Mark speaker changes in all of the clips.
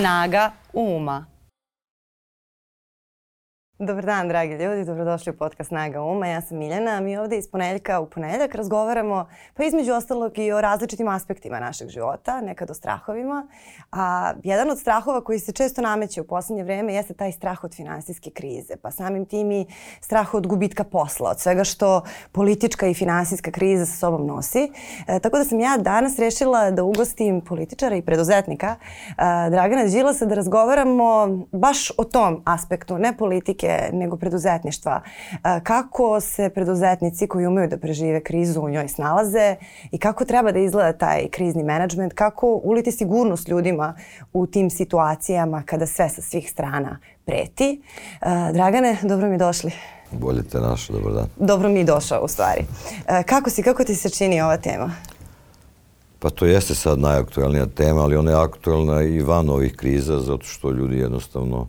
Speaker 1: Snaga uma. Dobar dan, dragi ljudi, dobrodošli u podcast Snaga Uma. Ja sam Miljana, mi ovde iz ponedeljka u ponedeljak razgovaramo pa između ostalog i o različitim aspektima našeg života, nekad o strahovima. A jedan od strahova koji se često nameće u poslednje vreme jeste taj strah od finansijske krize, pa samim tim i strah od gubitka posla, od svega što politička i finansijska kriza sa sobom nosi. E, tako da sam ja danas rešila da ugostim političara i preduzetnika e, Dragana Đilasa da razgovaramo baš o tom aspektu, ne politike nego preduzetništva. E, kako se preduzetnici koji umeju da prežive krizu u njoj snalaze i kako treba da izgleda taj krizni menadžment, kako uliti sigurnost ljudima u tim situacijama kada sve sa svih strana preti. E, Dragane, dobro mi došli.
Speaker 2: Bolje te našo, dobro dan.
Speaker 1: Dobro mi došao u stvari. E, kako si, kako ti se čini ova tema?
Speaker 2: Pa to jeste sad najaktualnija tema, ali ona je aktualna i van ovih kriza, zato što ljudi jednostavno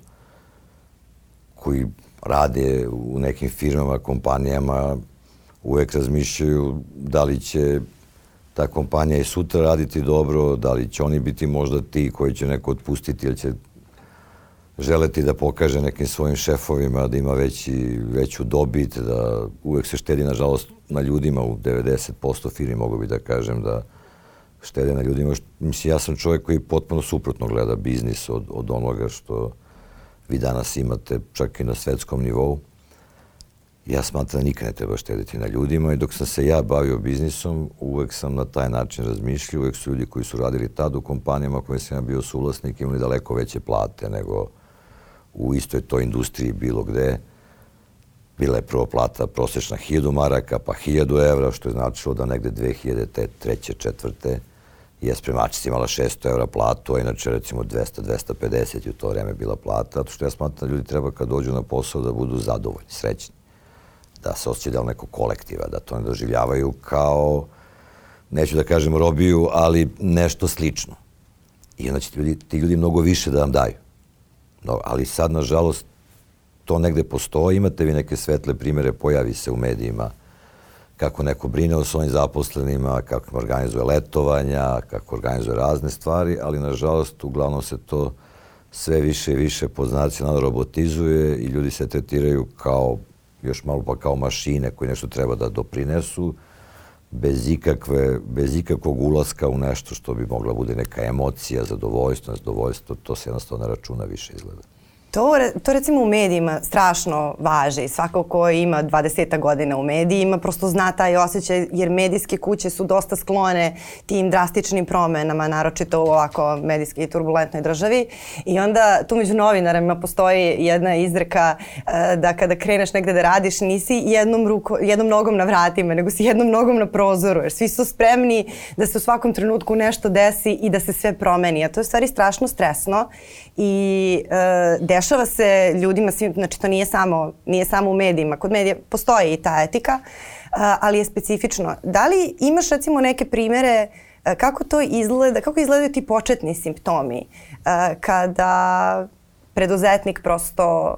Speaker 2: koji rade u nekim firmama, kompanijama, uvek razmišljaju da li će ta kompanija i sutra raditi dobro, da li će oni biti možda ti koji će neko otpustiti ili će želeti da pokaže nekim svojim šefovima da ima veći, veću dobit, da uvek se štedi, nažalost, na ljudima u 90% firmi, mogu bi da kažem da štede na ljudima. Mislim, ja sam čovjek koji potpuno suprotno gleda biznis od, od onoga što vi danas imate čak i na svetskom nivou. Ja smatram da nikad ne treba štediti na ljudima i dok sam se ja bavio biznisom, uvek sam na taj način razmišljao, uvek su ljudi koji su radili tad u kompanijama koje sam ja bio suvlasnik imali daleko veće plate nego u istoj toj industriji bilo gde. Bila je prvo plata prosečna 1000 maraka, pa 1000 evra, što je značilo da negde 2000. treće, četvrte, je spremačica imala 600 evra platu, a inače recimo 200-250 u to vreme bila plata, zato što ja smatram da ljudi treba kad dođu na posao da budu zadovoljni, srećni. Da se osjeća deo nekog kolektiva, da to ne doživljavaju kao, neću da kažem robiju, ali nešto slično. I onda će ti ljudi, ti ljudi mnogo više da vam daju. No, ali sad, nažalost, to negde postoji, imate vi neke svetle primere, pojavi se u medijima, kako neko brine o svojim zaposlenima, kako organizuje letovanja, kako organizuje razne stvari, ali nažalost uglavnom se to sve više i više po znaci robotizuje i ljudi se tretiraju kao još malo pa kao mašine koji nešto treba da doprinesu bez, ikakve, bez ikakvog ulaska u nešto što bi mogla bude neka emocija, zadovoljstvo, nezadovoljstvo, to se jednostavno ne računa više izgleda.
Speaker 1: To, to recimo u medijima strašno važi. Svako ko ima 20 godina u medijima prosto zna taj osjećaj jer medijske kuće su dosta sklone tim drastičnim promenama, naročito u ovako medijski turbulentnoj državi. I onda tu među novinarima postoji jedna izreka uh, da kada kreneš negde da radiš nisi jednom, ruko, jednom nogom na vratima, nego si jednom nogom na prozoru. Jer svi su spremni da se u svakom trenutku nešto desi i da se sve promeni. A to je stvari strašno stresno i uh, dešava se ljudima, znači to nije samo, nije samo u medijima, kod medija postoji i ta etika, ali je specifično. Da li imaš recimo neke primere kako to izgleda, kako izgledaju ti početni simptomi kada preduzetnik prosto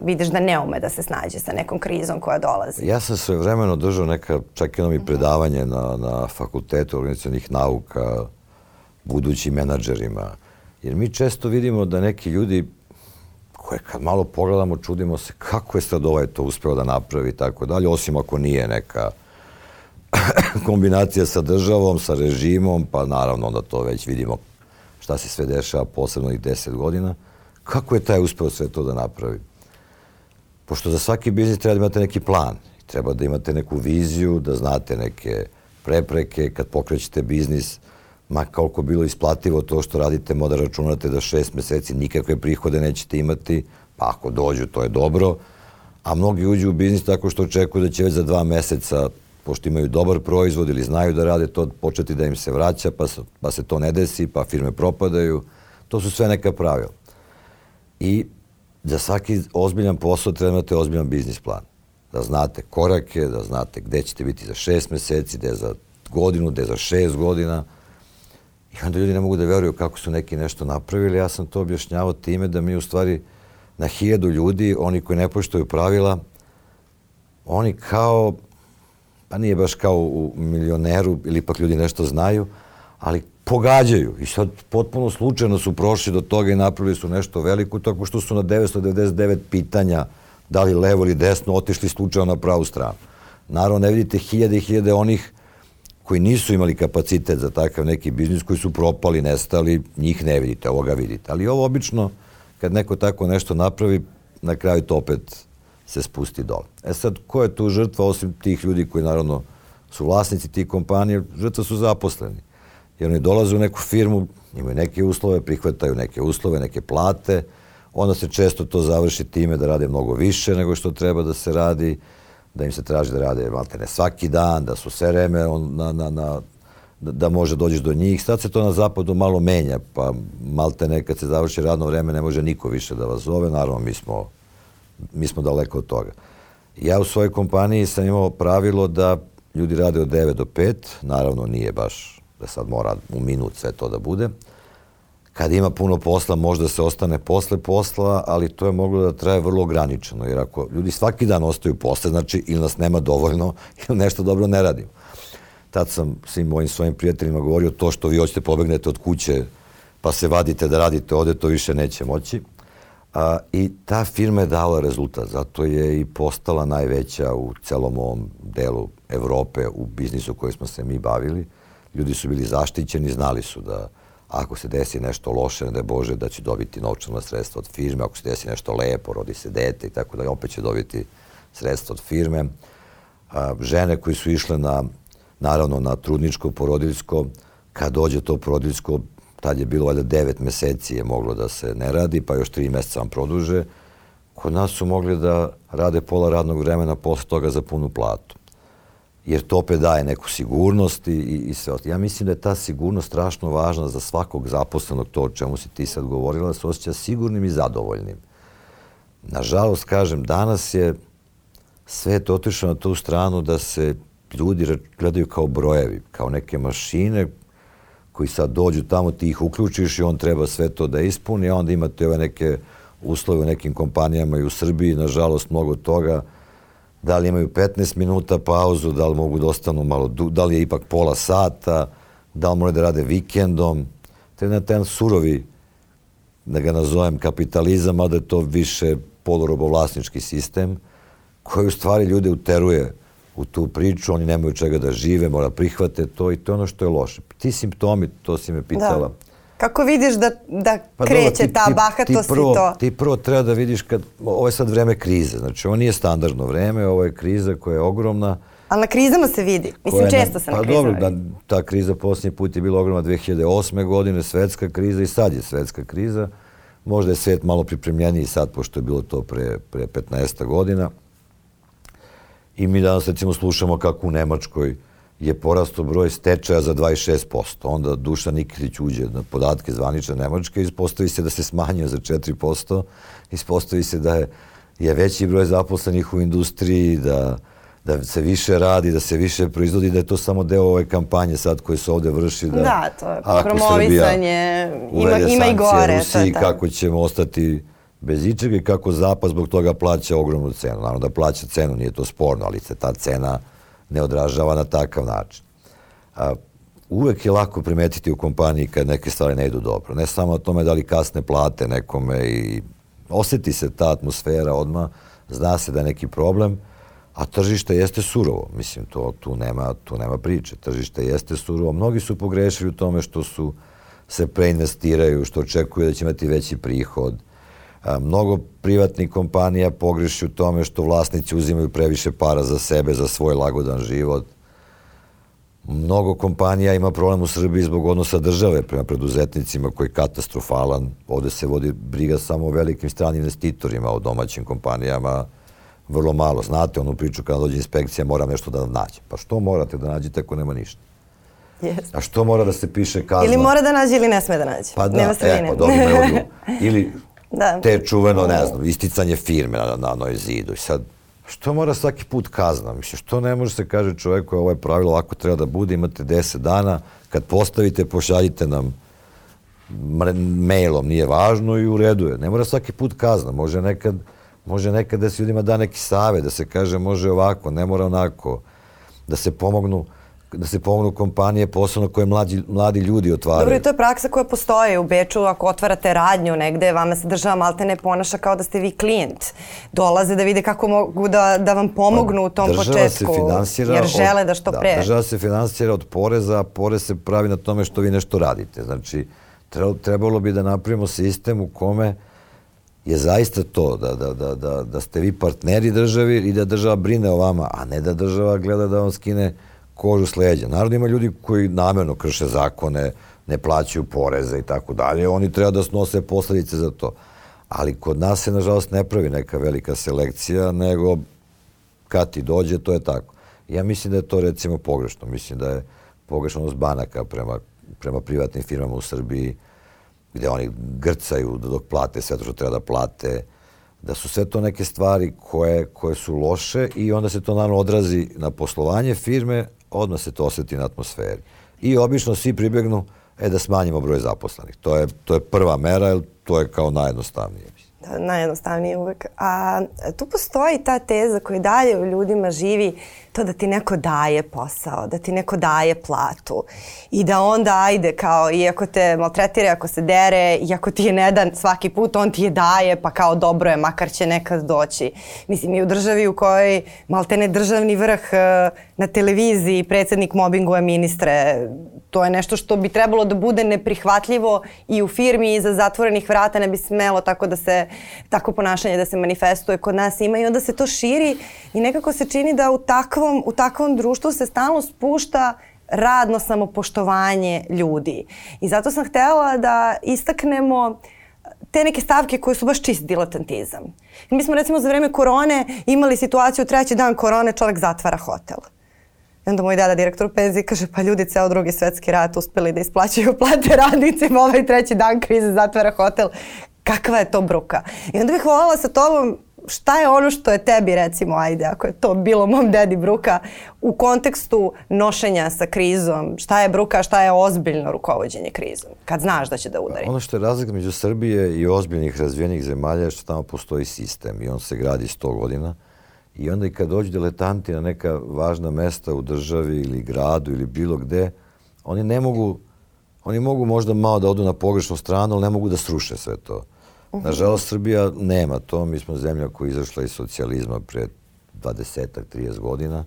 Speaker 1: vidiš da ne ume da se snađe sa nekom krizom koja dolazi.
Speaker 2: Ja sam sve vremeno držao neka, čak jedno mi predavanje na, na fakultetu organizacijalnih nauka budućim menadžerima. Jer mi često vidimo da neki ljudi koje kad malo pogledamo čudimo se kako je sad ovaj to uspeo da napravi i tako dalje, osim ako nije neka kombinacija sa državom, sa režimom, pa naravno onda to već vidimo šta se sve dešava posebno i deset godina. Kako je taj uspeo sve to da napravi? Pošto za svaki biznis treba da imate neki plan, treba da imate neku viziju, da znate neke prepreke, kad pokrećete biznis, ma koliko bilo isplativo to što radite, moda računate da šest meseci nikakve prihode nećete imati, pa ako dođu to je dobro, a mnogi uđu u biznis tako što očekuju da će već za dva meseca, pošto imaju dobar proizvod ili znaju da rade to, početi da im se vraća, pa, pa se to ne desi, pa firme propadaju. To su sve neka pravila. I za svaki ozbiljan posao treba imate ozbiljan biznis plan. Da znate korake, da znate gde ćete biti za šest meseci, gde za godinu, gde za šest godina, I onda ljudi ne mogu da veruju kako su neki nešto napravili. Ja sam to objašnjavao time da mi u stvari na hiljadu ljudi, oni koji ne poštuju pravila, oni kao, pa nije baš kao u milioneru ili ipak ljudi nešto znaju, ali pogađaju. I sad potpuno slučajno su prošli do toga i napravili su nešto veliko, tako što su na 999 pitanja da li levo ili desno otišli slučajno na pravu stranu. Naravno, ne vidite hiljade i hiljade onih koji nisu imali kapacitet za takav neki biznis, koji su propali, nestali, njih ne vidite, ovoga vidite. Ali ovo obično, kad neko tako nešto napravi, na kraju to opet se spusti dole. E sad, ko je tu žrtva, osim tih ljudi koji naravno su vlasnici tih kompanija, žrtva su zaposleni. Jer oni dolaze u neku firmu, imaju neke uslove, prihvataju neke uslove, neke plate, onda se često to završi time da rade mnogo više nego što treba da se radi, da im se traži da rade maltene svaki dan, da su sve vreme na, na, na, da, da može dođeš do njih. Sad se to na zapadu malo menja, pa maltene kad se završi radno vreme ne može niko više da vas zove, naravno mi smo, mi smo daleko od toga. Ja u svojoj kompaniji sam imao pravilo da ljudi rade od 9 do 5, naravno nije baš da sad mora u minut sve to da bude, kad ima puno posla, možda se ostane posle posla, ali to je moglo da traje vrlo ograničeno, jer ako ljudi svaki dan ostaju posle, znači ili nas nema dovoljno, ili nešto dobro ne radimo. Tad sam svim mojim svojim prijateljima govorio to što vi hoćete pobegnete od kuće, pa se vadite da radite ovde, to više neće moći. A, I ta firma je dala rezultat, zato je i postala najveća u celom ovom delu Evrope u biznisu koji smo se mi bavili. Ljudi su bili zaštićeni, znali su da ako se desi nešto loše, ne da Bože, da će dobiti novčana sredstva od firme, ako se desi nešto lepo, rodi se dete i tako da, opet će dobiti sredstva od firme. A, žene koji su išle na, naravno, na trudničko, porodiljsko, kad dođe to porodiljsko, tad je bilo valjda devet meseci je moglo da se ne radi, pa još tri meseca vam produže. Kod nas su mogli da rade pola radnog vremena posle toga za punu platu jer to opet daje neku sigurnost i, i sve. Ja mislim da je ta sigurnost strašno važna za svakog zaposlenog, to o čemu si ti sad govorila, da se osjeća sigurnim i zadovoljnim. Nažalost, kažem, danas je svet otišao na tu stranu da se ljudi gledaju kao brojevi, kao neke mašine koji sad dođu tamo, ti ih uključiš i on treba sve to da ispuni, a onda imate ove neke uslove u nekim kompanijama i u Srbiji, nažalost, mnogo toga da li imaju 15 minuta pauzu, da li mogu da ostanu malo, da li je ipak pola sata, da li moraju da rade vikendom. To je jedan surovi, da ga nazovem kapitalizam, a da je to više polurobovlasnički sistem, koji u stvari ljude uteruje u tu priču, oni nemaju čega da žive, mora prihvate to i to je ono što je loše. Ti simptomi, to si me pitala. Da
Speaker 1: Kako vidiš da, da pa kreće dobro, ti, ta bahatost
Speaker 2: ti prvo,
Speaker 1: i to?
Speaker 2: Ti prvo treba da vidiš kad, ovo je sad vreme krize, znači ovo nije standardno vreme, ovo je kriza koja je ogromna.
Speaker 1: Ali na krizama se vidi, mislim često se na,
Speaker 2: na
Speaker 1: krizama
Speaker 2: Pa dobro, da, ta kriza posljednji put je bila ogromna 2008. godine, svetska kriza i sad je svetska kriza. Možda je svet malo pripremljeniji sad, pošto je bilo to pre, pre 15 godina. I mi danas recimo slušamo kako u Nemačkoj je porastao broj stečaja za 26%. Onda Dušan Nikitić uđe na podatke zvanične Nemačke i ispostavi se da se smanjio za 4%, ispostavi se da je, je veći broj zaposlenih u industriji, da, da se više radi, da se više proizvodi, da je to samo deo ove kampanje sad koje se ovde vrši. Da,
Speaker 1: da to je promovisanje, ima, ima i gore.
Speaker 2: Rusiji, kako ćemo ostati bez ičega i kako Zapad zbog toga plaća ogromnu cenu. Naravno da plaća cenu, nije to sporno, ali se ta cena ne odražava na takav način. A, uvek je lako primetiti u kompaniji kad neke stvari ne idu dobro. Ne samo o tome da li kasne plate nekome i oseti se ta atmosfera odmah, zna se da je neki problem, a tržište jeste surovo. Mislim, to, tu, nema, tu nema priče. Tržište jeste surovo. Mnogi su pogrešili u tome što su se preinvestiraju, što očekuju da će imati veći prihod, mnogo privatnih kompanija pogreši u tome što vlasnici uzimaju previše para za sebe, za svoj lagodan život. Mnogo kompanija ima problem u Srbiji zbog odnosa države prema preduzetnicima koji je katastrofalan. Ovde se vodi briga samo o velikim stranim investitorima, o domaćim kompanijama vrlo malo. Znate onu priču kada dođe inspekcija mora nešto da nađe. Pa što morate da nađete ako nema ništa?
Speaker 1: Yes.
Speaker 2: A što mora da se piše kazna?
Speaker 1: Ili mora da nađe ili ne sme da nađe.
Speaker 2: Pa da, Nema e, pa dobro, Ili Da. Te čuveno, ne znam, isticanje firme na, na noj zidu. I sad, što mora svaki put kazna? Mislim, što ne može se kaže čoveku, ovo je pravilo, ovako treba da bude, imate 10 dana, kad postavite, pošaljite nam mailom, nije važno i u redu je. Ne mora svaki put kazna, može nekad, može nekad da se ljudima da neki save, da se kaže može ovako, ne mora onako, da se pomognu da se pomognu kompanije, posebno koje mlađi, mladi ljudi otvaraju.
Speaker 1: Dobro, i to je praksa koja postoji u Beču, ako otvarate radnju negde, vama se država malte ne ponaša kao da ste vi klijent. Dolaze da vide kako mogu da, da vam pomognu u tom
Speaker 2: država
Speaker 1: početku,
Speaker 2: se finansira
Speaker 1: jer žele da što
Speaker 2: da,
Speaker 1: pre.
Speaker 2: Država se finansira od poreza, a porez se pravi na tome što vi nešto radite. Znači, trebalo bi da napravimo sistem u kome je zaista to da, da, da, da, da ste vi partneri državi i da država brine o vama, a ne da država gleda da vam skine kožu s leđa. Naravno ima ljudi koji namerno krše zakone, ne plaćaju poreze i tako dalje. Oni treba da snose posledice za to. Ali kod nas se, nažalost, ne pravi neka velika selekcija, nego kad ti dođe, to je tako. Ja mislim da je to, recimo, pogrešno. Mislim da je pogrešno banaka prema, prema privatnim firmama u Srbiji, gde oni grcaju dok plate sve to što treba da plate, da su sve to neke stvari koje, koje su loše i onda se to naravno odrazi na poslovanje firme, odmah se to osjeti na atmosferi. I obično svi pribegnu e, da smanjimo broj zaposlenih. To je, to je prva mera, jer to je kao najjednostavnije.
Speaker 1: Da, najjednostavnije uvek. A tu postoji ta teza koja dalje u ljudima živi to da ti neko daje posao, da ti neko daje platu i da onda ajde kao iako te maltretire, ako se dere, iako ti je ne dan svaki put, on ti je daje pa kao dobro je, makar će nekad doći. Mislim i u državi u kojoj maltene državni vrh eh, na televiziji predsednik mobinguje ministre, to je nešto što bi trebalo da bude neprihvatljivo i u firmi iza zatvorenih vrata ne bi smelo tako da se, tako ponašanje da se manifestuje kod nas ima i onda se to širi i nekako se čini da u takvom, u takvom društvu se stalno spušta radno samopoštovanje ljudi. I zato sam htela da istaknemo te neke stavke koje su baš čist diletantizam. Mi smo recimo za vreme korone imali situaciju treći dan korone čovjek zatvara hotel. I onda moj dada, direktor u penziji, kaže pa ljudi ceo drugi svetski rat uspeli da isplaćaju plate radnicima ovaj treći dan krize zatvara hotel. Kakva je to bruka? I onda bih volala sa tobom šta je ono što je tebi recimo, ajde, ako je to bilo mom dedi bruka, u kontekstu nošenja sa krizom, šta je bruka, šta je ozbiljno rukovodđenje krizom, kad znaš da će da udari?
Speaker 2: Ono što je razlika među Srbije i ozbiljnih razvijenih zemalja je što tamo postoji sistem i on se gradi 100 godina I onda i kad dođu diletanti na neka važna mesta u državi ili gradu ili bilo gde, oni ne mogu, oni mogu možda malo da odu na pogrešnu stranu, ali ne mogu da sruše sve to. Nažalost, Srbija nema to. Mi smo zemlja koja je izašla iz socijalizma pre 20 30 godina.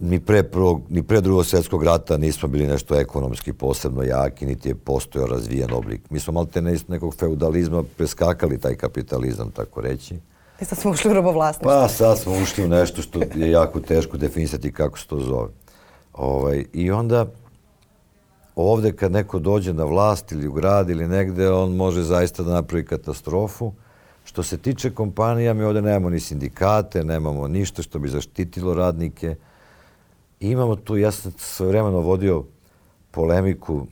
Speaker 2: Ni pre, prvog, ni pre drugog svjetskog rata nismo bili nešto ekonomski posebno jaki, niti je postojao razvijen oblik. Mi smo malo te nekog feudalizma preskakali taj kapitalizam, tako reći.
Speaker 1: I sad smo ušli u robovlasništvo.
Speaker 2: Pa sad smo ušli u nešto što je jako teško definisati kako se to zove. Ovaj, I onda ovde kad neko dođe na vlast ili u grad ili negde, on može zaista da napravi katastrofu. Što se tiče kompanija, mi ovde nemamo ni sindikate, nemamo ništa što bi zaštitilo radnike. Imamo tu, ja sam svojevremeno vodio polemiku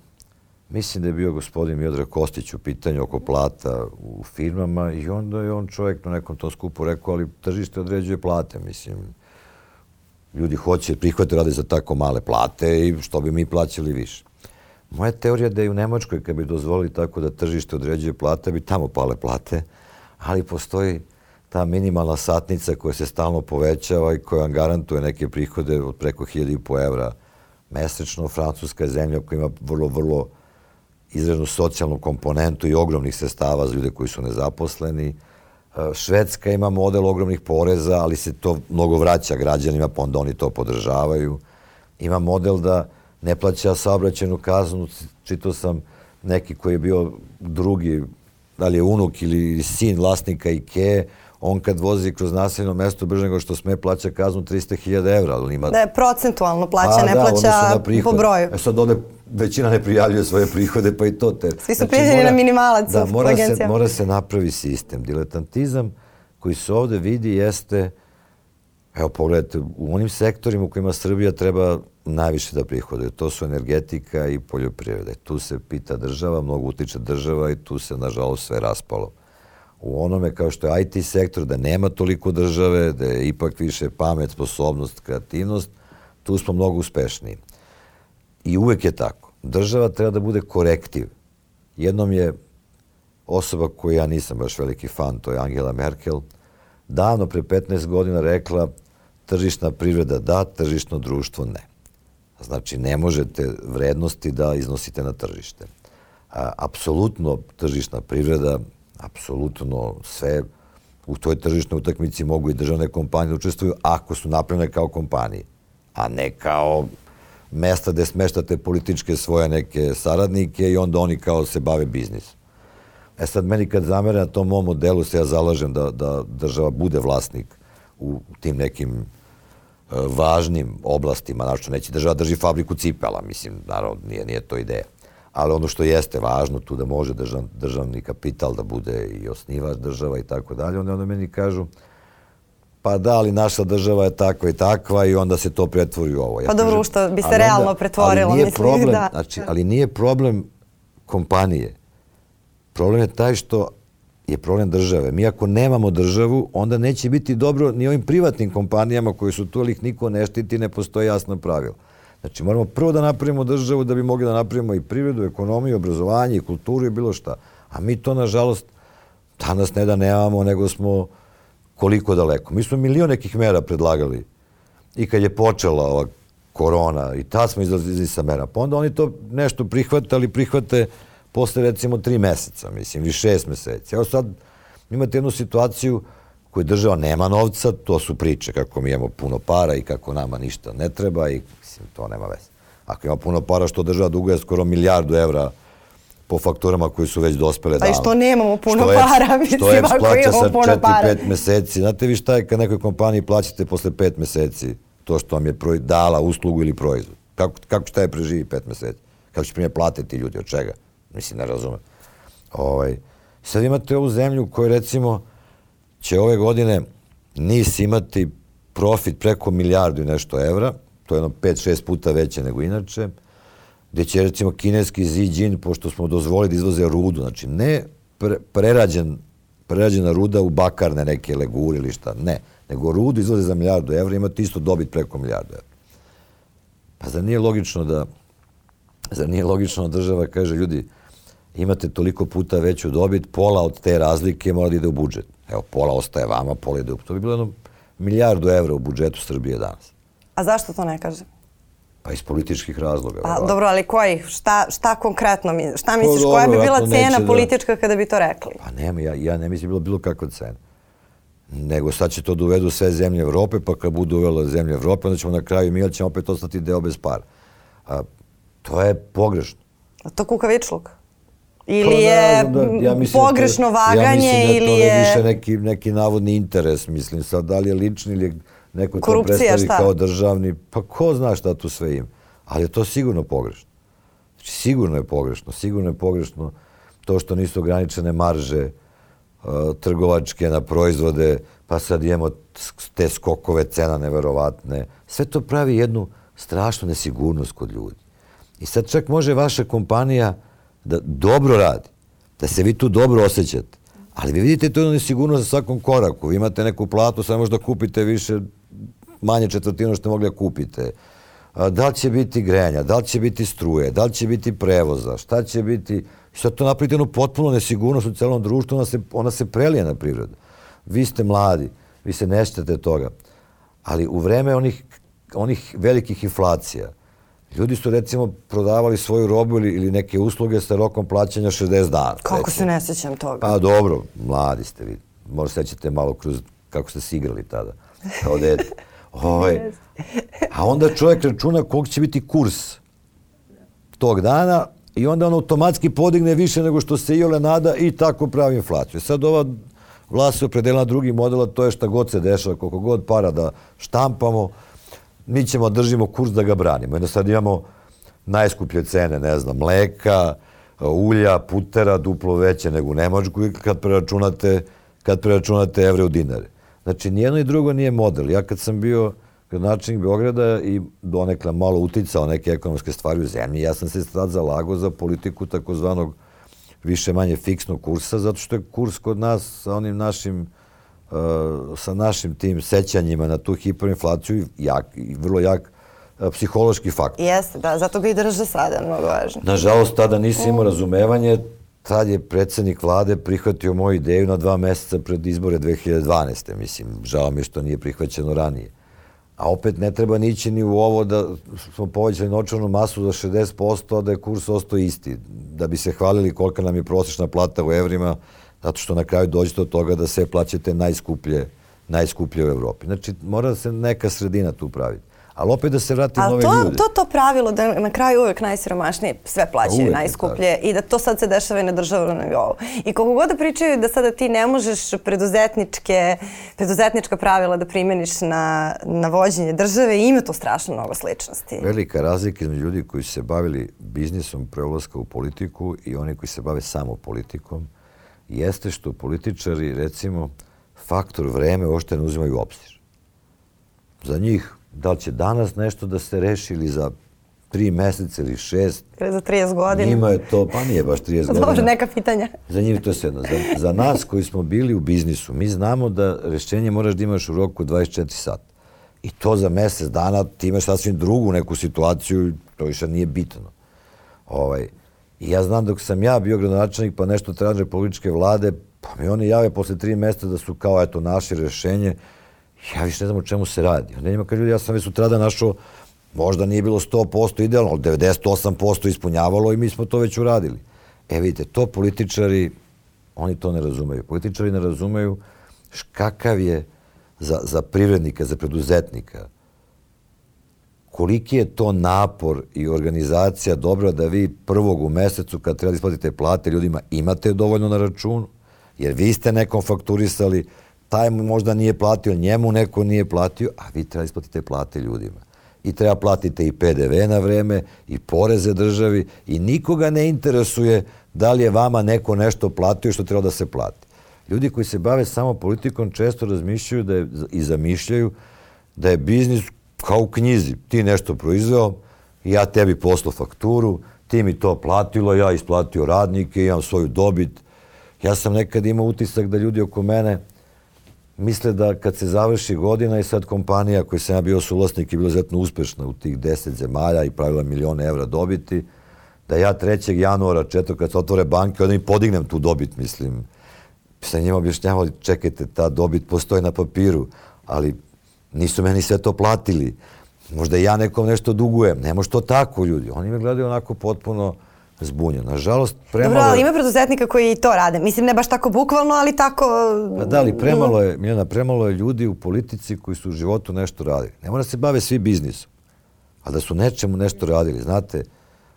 Speaker 2: Mislim da je bio gospodin Miodrag Kostić u pitanju oko plata u firmama i onda je on čovjek na nekom tom skupu rekao, ali tržište određuje plate, mislim. Ljudi hoće, prihvate rade za tako male plate i što bi mi plaćali više. Moja teorija da je u Nemačkoj, kad bi dozvolili tako da tržište određuje plate, bi tamo pale plate, ali postoji ta minimalna satnica koja se stalno povećava i koja garantuje neke prihode od preko 1000 evra mesečno. Francuska je zemlja koja ima vrlo, vrlo izrednu socijalnu komponentu i ogromnih sestava za ljude koji su nezaposleni. E, Švedska ima model ogromnih poreza, ali se to mnogo vraća građanima, pa onda oni to podržavaju. Ima model da ne plaća saobraćenu kaznu, čitao sam neki koji je bio drugi, da li je unuk ili sin vlasnika IKEA, on kad vozi kroz naseljeno mesto brže nego što sme plaća kaznu 300.000 evra. Ali ima...
Speaker 1: Da je procentualno plaća, pa, ne da, plaća po broju.
Speaker 2: E sad ovde većina ne prijavljuje svoje prihode, pa i to te...
Speaker 1: Svi su znači, prijavljeni na minimalac
Speaker 2: da, mora se, mora se napravi sistem. Diletantizam koji se ovde vidi jeste, evo pogledajte, u onim sektorima u kojima Srbija treba najviše da prihoduje. To su energetika i poljoprivrede. Tu se pita država, mnogo utiče država i tu se, nažalost, sve raspalo u onome kao što je IT sektor, da nema toliko države, da je ipak više pamet, sposobnost, kreativnost, tu smo mnogo uspešniji. I uvek je tako. Država treba da bude korektiv. Jednom je osoba koju ja nisam baš veliki fan, to je Angela Merkel, davno pre 15 godina rekla tržišna privreda da, tržišno društvo ne. Znači, ne možete vrednosti da iznosite na tržište. A, apsolutno tržišna privreda, apsolutno sve u toj tržišnoj utakmici mogu i državne kompanije da učestvuju ako su napravljene kao kompanije, a ne kao mesta gde smeštate političke svoje neke saradnike i onda oni kao se bave biznisom. E sad, meni kad zamere na tom mom modelu se ja zalažem da, da država bude vlasnik u tim nekim važnim oblastima, znači neće država drži fabriku cipela, mislim, naravno nije, nije to ideja. Ali ono što jeste važno, tu da može držav, državni kapital da bude i osnivač država i tako dalje, onda onda meni kažu, pa da, ali naša država je takva i takva i onda se to pretvori u ovo.
Speaker 1: Ja pa dobro, što bi se realno onda, pretvorilo,
Speaker 2: ali nije
Speaker 1: mislim,
Speaker 2: problem,
Speaker 1: da.
Speaker 2: Znači, ali nije problem kompanije. Problem je taj što je problem države. Mi ako nemamo državu, onda neće biti dobro ni ovim privatnim kompanijama koji su tu, ali ih niko ne štiti, ne postoje jasno pravilo. Znači, moramo prvo da napravimo državu da bi mogli da napravimo i privredu, ekonomiju, obrazovanje kulturu i bilo šta. A mi to, nažalost, danas ne da nemamo, nego smo koliko daleko. Mi smo milion nekih mera predlagali i kad je počela ova korona i tad smo izlazili sa mera. Pa onda oni to nešto prihvatali, prihvate posle recimo tri meseca, mislim, ili šest meseci. Evo sad imate jednu situaciju koju država nema novca, to su priče kako mi imamo puno para i kako nama ništa ne treba i mislim, to nema veze. Ako ima puno para, što država duguje skoro milijardu evra po fakturama koji su već dospele
Speaker 1: davno. Pa i što nemamo puno što para, mislim, što ako imamo puno
Speaker 2: sa 4-5 meseci. Znate vi šta je kad nekoj kompaniji plaćate posle 5 meseci to što vam je dala uslugu ili proizvod? Kako, kako šta je preživi 5 meseci? Kako će primjer platiti ljudi, od čega? Mislim, ne razumem. Ovaj, sad imate ovu zemlju koju recimo će ove godine NIS imati profit preko milijardu i nešto evra, to je jedno 5-6 puta veće nego inače, gde će recimo kineski Xi pošto smo dozvolili da izvoze rudu, znači ne pre, prerađen, prerađena ruda u bakarne neke legure ili šta, ne, nego rudu izvoze za milijardu evra, imate isto dobit preko milijardu evra. Pa zar nije logično da zar nije logično da država kaže ljudi imate toliko puta veću dobit, pola od te razlike mora da ide u budžet. Evo, pola ostaje vama, pola ide u... To bi bilo jedno milijardu evra u budžetu Srbije danas.
Speaker 1: A zašto to ne kaže?
Speaker 2: Pa iz političkih razloga.
Speaker 1: Pa vrlo. dobro, ali kojih? Šta, šta konkretno mi, šta pa misliš? Pa, koja bi bila cena da- politička da... kada bi to rekli?
Speaker 2: Pa nema, ja, ja ne mislim da bilo bilo kakva cena. Nego sad će to da uvedu sve zemlje Evrope, pa kad budu uvele zemlje Evrope, onda ćemo na kraju mi, ćemo opet ostati deo bez para. A, to je pogrešno.
Speaker 1: A to kukavičluk? Ili pa, je da, ja pogrešno da to, vaganje ja ili je... Ja mislim da to je
Speaker 2: više neki, neki navodni interes, mislim sad, da li je lični ili neko to predstavi šta? kao državni, pa ko zna šta tu sve ima. Ali je to sigurno pogrešno. Znači, sigurno je pogrešno. Sigurno je pogrešno to što nisu ograničene marže uh, trgovačke na proizvode, pa sad imamo te skokove cena neverovatne. Sve to pravi jednu strašnu nesigurnost kod ljudi. I sad čak može vaša kompanija da dobro radi, da se vi tu dobro osjećate, ali vi vidite tu nesigurnost za svakom koraku. Vi imate neku platu, sad možda kupite više manje četvrtinu što mogli da kupite. Da li će biti grejanja, da li će biti struje, da li će biti prevoza, šta će biti... Sad to napravite jednu potpuno nesigurnost u celom društvu, ona se, ona se prelije na prirodu. Vi ste mladi, vi se neštete toga. Ali u vreme onih, onih velikih inflacija, ljudi su recimo prodavali svoju robu ili, ili neke usluge sa rokom plaćanja 60 dana.
Speaker 1: Kako recimo. se ne sećam toga?
Speaker 2: Pa dobro, mladi ste vi. Možda sećate malo kroz kako ste se igrali tada, kao dete. Ovaj, a onda čovjek računa koliko će biti kurs tog dana i onda on automatski podigne više nego što se iole nada i tako pravi inflaciju. Sad ova vlast se opredelila na drugi model, to je šta god se dešava, koliko god para da štampamo, mi ćemo držimo kurs da ga branimo. Jedno sad imamo najskuplje cene, ne znam, mleka, ulja, putera, duplo veće nego u Nemačkoj kad preračunate, kad preračunate evre u dinare. Znači, nijedno i drugo nije model. Ja kad sam bio gradonačelnik Beograda i donekle malo uticao neke ekonomske stvari u zemlji, ja sam se sad zalagao za politiku takozvanog više manje fiksnog kursa, zato što je kurs kod nas sa onim našim sa našim tim sećanjima na tu hiperinflaciju jak, vrlo jak uh, psihološki faktor.
Speaker 1: Jeste, da, zato ga i drže sada, mnogo važno.
Speaker 2: Nažalost, tada nisi imao razumevanje, tad je predsednik vlade prihvatio moju ideju na dva meseca pred izbore 2012. Mislim, žao mi što nije prihvaćeno ranije. A opet ne treba nići ni u ovo da smo povećali nočanu masu za 60%, a da je kurs ostao isti. Da bi se hvalili kolika nam je prosječna plata u evrima, zato što na kraju dođete od toga da sve plaćate najskuplje, najskuplje u Evropi. Znači, mora da se neka sredina tu praviti. Ali opet da se vrati nove
Speaker 1: to,
Speaker 2: ljude.
Speaker 1: to, to pravilo da na kraju uvek najsiromašniji sve plaćaju
Speaker 2: Uvek
Speaker 1: najskuplje i da to sad se dešava i na državnom nivou. I koliko god da pričaju da sada ti ne možeš preduzetničke, preduzetnička pravila da primjeniš na, na vođenje države, ima to strašno mnogo sličnosti.
Speaker 2: Velika razlika između ljudi koji su se bavili biznisom pre ulaska u politiku i oni koji se bave samo politikom jeste što političari, recimo, faktor vreme uopšte ne uzimaju u obzir. Za njih da li će danas nešto da se reši ili za tri meseca ili šest.
Speaker 1: Ili za 30 godina.
Speaker 2: Njima je to, pa nije baš 30 godina.
Speaker 1: Dobro, neka pitanja.
Speaker 2: Za njih to je jedno. Za, za nas koji smo bili u biznisu, mi znamo da rešenje moraš da imaš u roku 24 sata. I to za mesec dana ti imaš sasvim drugu neku situaciju, to više nije bitno. Ovaj, I ja znam dok sam ja bio gradonačelnik pa nešto traže političke vlade, pa mi oni jave posle tri meseca da su kao eto naše rešenje, ja više ne znam o čemu se radi. Onda njima kaže ljudi, ja sam već sutrada našao, možda nije bilo 100% idealno, ali 98% ispunjavalo i mi smo to već uradili. E vidite, to političari, oni to ne razumeju. Političari ne razumeju kakav je za, za privrednika, za preduzetnika, koliki je to napor i organizacija dobra da vi prvog u mesecu kad treba da isplatite plate ljudima imate dovoljno na računu, jer vi ste nekom fakturisali, taj možda nije platio, njemu neko nije platio, a vi treba isplatite plate ljudima. I treba platite i PDV na vreme, i poreze državi, i nikoga ne interesuje da li je vama neko nešto platio što treba da se plati. Ljudi koji se bave samo politikom često razmišljaju da je, i zamišljaju da je biznis kao u knjizi. Ti nešto proizveo, ja tebi poslao fakturu, ti mi to platilo, ja isplatio radnike, imam svoju dobit. Ja sam nekad imao utisak da ljudi oko mene misle da kad se završi godina i sad kompanija koji sam ja bio suvlasnik i bila izuzetno uspešna u tih deset zemalja i pravila milione evra dobiti, da ja 3. januara, 4. kad se otvore banke, onda im podignem tu dobit, mislim. Sa njima objašnjavali, čekajte, ta dobit postoji na papiru, ali nisu meni sve to platili. Možda ja nekom nešto dugujem. Ne može to tako, ljudi. Oni me gledaju onako potpuno zbunjen. Nažalost, premalo...
Speaker 1: Dobro, ali ima preduzetnika koji to rade. Mislim, ne baš tako bukvalno, ali tako...
Speaker 2: Pa da, ali premalo je, Miljana, premalo je ljudi u politici koji su u životu nešto radili. Ne mora se bave svi biznisom, a da su nečemu nešto radili. Znate,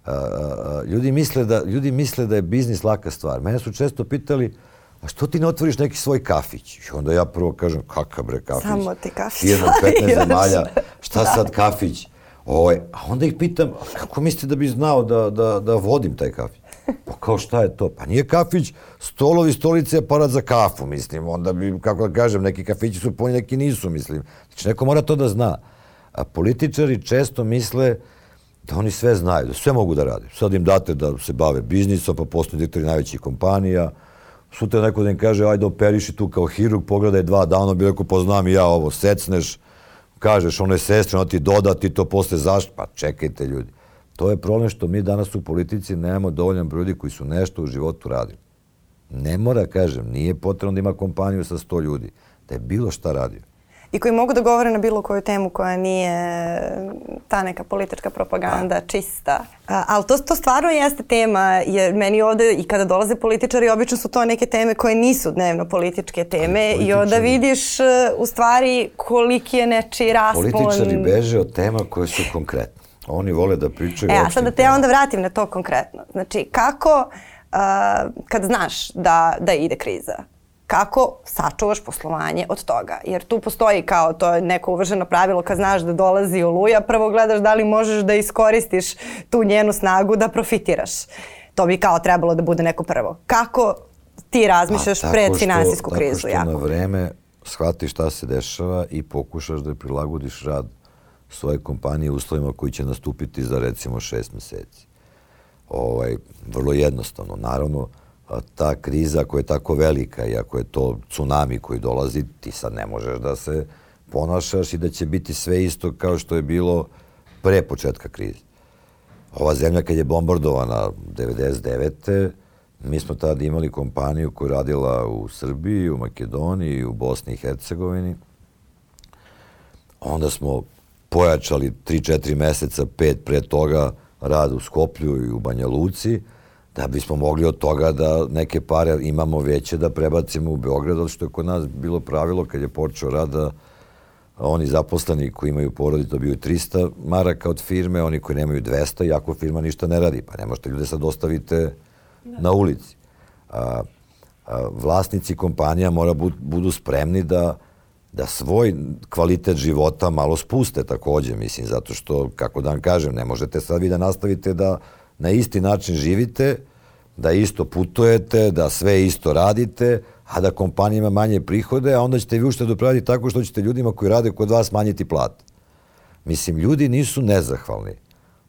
Speaker 2: a, a, a, ljudi, misle da, ljudi misle da je biznis laka stvar. Mene su često pitali, a što ti ne otvoriš neki svoj kafić? I onda ja prvo kažem, kakav bre kafić?
Speaker 1: Samo ti kafić.
Speaker 2: Firma 15 zemalja, šta da. sad kafić? Ovaj, a onda ih pitam, kako mislite da bi znao da, da, da vodim taj kafić? Pa kao šta je to? Pa nije kafić, stolovi, stolice, aparat za kafu, mislim. Onda bi, kako da kažem, neki kafići su puni, neki nisu, mislim. Znači, neko mora to da zna. A političari često misle da oni sve znaju, da sve mogu da rade. Sad im date da se bave biznisom, pa postanu direktori najvećih kompanija. Sutra neko da im kaže, ajde operiši tu kao hirurg, pogledaj dva dana, bi rekao, poznam i ja ovo, secneš, kažeš onoj sestri, ona ti doda, ti to posle zašto? Pa čekajte ljudi. To je problem što mi danas u politici nemamo dovoljan ljudi koji su nešto u životu radili. Ne mora, kažem, nije potrebno da ima kompaniju sa 100 ljudi, da je bilo šta radio
Speaker 1: i koji mogu da govore na bilo koju temu koja nije ta neka politička propaganda A. čista. A, ali to, to stvarno jeste tema, jer meni ovde i kada dolaze političari, obično su to neke teme koje nisu dnevno političke teme i onda vidiš uh, u stvari koliki je nečiji raspon.
Speaker 2: Političari beže od tema koje su konkretne. Oni vole da pričaju
Speaker 1: e, a sad da te ja onda vratim na to konkretno. Znači, kako, uh, kad znaš da, da ide kriza, kako sačuvaš poslovanje od toga. Jer tu postoji kao to je neko uvaženo pravilo kad znaš da dolazi oluja, prvo gledaš da li možeš da iskoristiš tu njenu snagu da profitiraš. To bi kao trebalo da bude neko prvo. Kako ti razmišljaš pa, pred finansijsku krizu?
Speaker 2: Tako što na vreme shvatiš šta se dešava i pokušaš da prilagodiš rad svoje kompanije uslovima koji će nastupiti za recimo šest meseci. Ovaj, vrlo jednostavno. Naravno, ta kriza koja je tako velika i ako je to tsunami koji dolazi, ti sad ne možeš da se ponašaš i da će biti sve isto kao što je bilo pre početka krize. Ova zemlja kad je bombardovana 99. mi smo tada imali kompaniju koja radila u Srbiji, u Makedoniji, u Bosni i Hercegovini. onda smo pojačali 3-4 meseca, pet pre toga rad u Skoplju i u Banja Luci, da bismo mogli od toga da neke pare imamo veće da prebacimo u Beograd, što je kod nas bilo pravilo kad je počeo rad da oni zaposleni koji imaju porodicu dobiju 300 maraka od firme, oni koji nemaju 200, iako firma ništa ne radi. Pa ne možete ljude sad ostavite da. na ulici. A, a, vlasnici kompanija mora bu, budu spremni da da svoj kvalitet života malo spuste takođe, mislim, zato što, kako da vam kažem, ne možete sad vi da nastavite da na isti način živite, da isto putujete, da sve isto radite, a da kompanija ima manje prihode, a onda ćete vi uštedu praviti tako što ćete ljudima koji rade kod vas smanjiti plat. Mislim, ljudi nisu nezahvalni.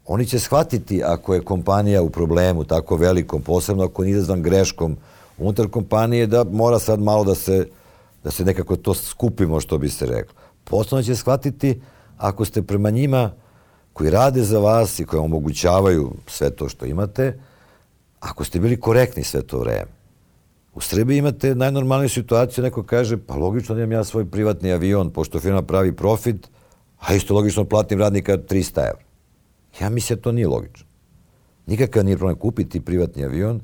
Speaker 2: Oni će shvatiti ako je kompanija u problemu tako velikom, posebno ako nije izazvan greškom unutar kompanije, da mora sad malo da se, da se nekako to skupimo, što bi se reklo. Posebno će shvatiti ako ste prema njima koji rade za vas i koji omogućavaju sve to što imate, ako ste bili korektni sve to vreme. U Srbiji imate najnormalniju situaciju, neko kaže, pa logično da imam ja svoj privatni avion, pošto firma pravi profit, a isto logično platim radnika 300 evra. Ja mislim da to nije logično. Nikakav nije problem kupiti privatni avion,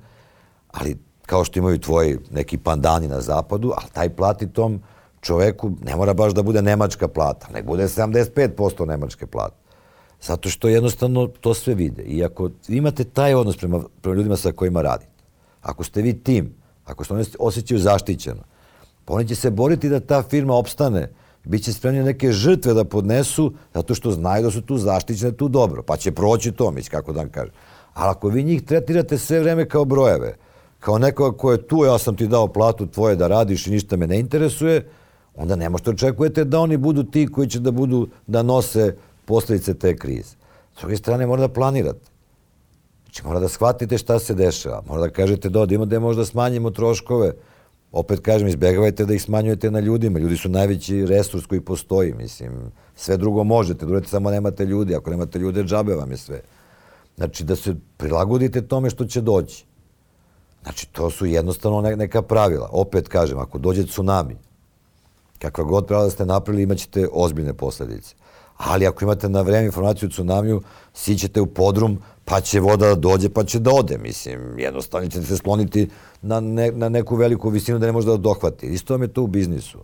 Speaker 2: ali kao što imaju tvoji neki pandani na zapadu, ali taj plati tom čoveku ne mora baš da bude nemačka plata, nek bude 75% nemačke plate. Zato što jednostavno to sve vide. I ako imate taj odnos prema, prema ljudima sa kojima radite, ako ste vi tim, ako se oni osjećaju zaštićeno, pa oni će se boriti da ta firma opstane, Biće spremni neke žrtve da podnesu, zato što znaju da su tu zaštićene, tu dobro. Pa će proći to, misli, kako da vam kažem. Ali ako vi njih tretirate sve vreme kao brojeve, kao nekoga ko je tu, ja sam ti dao platu tvoje da radiš i ništa me ne interesuje, onda ne možete očekujete da oni budu ti koji će da budu, da nose posledice te krize. S druge strane, mora da planirate. Znači, mora da shvatite šta se dešava. Mora da kažete da odimo da možda smanjimo troškove. Opet kažem, izbjegavajte da ih smanjujete na ljudima. Ljudi su najveći resurs koji postoji. Mislim, sve drugo možete. Drugete samo nemate ljudi. Ako nemate ljude, džabe vam je sve. Znači, da se prilagodite tome što će doći. Znači, to su jednostavno neka pravila. Opet kažem, ako dođe tsunami, kakva god pravila da ste napravili, imaćete ozbiljne posledice ali ako imate na vreme informaciju o tsunamiju, sićete u podrum, pa će voda da dođe, pa će da ode, mislim, jednostavno ćete se skloniti na, ne, na neku veliku visinu da ne može da dohvati. Isto vam je to u biznisu.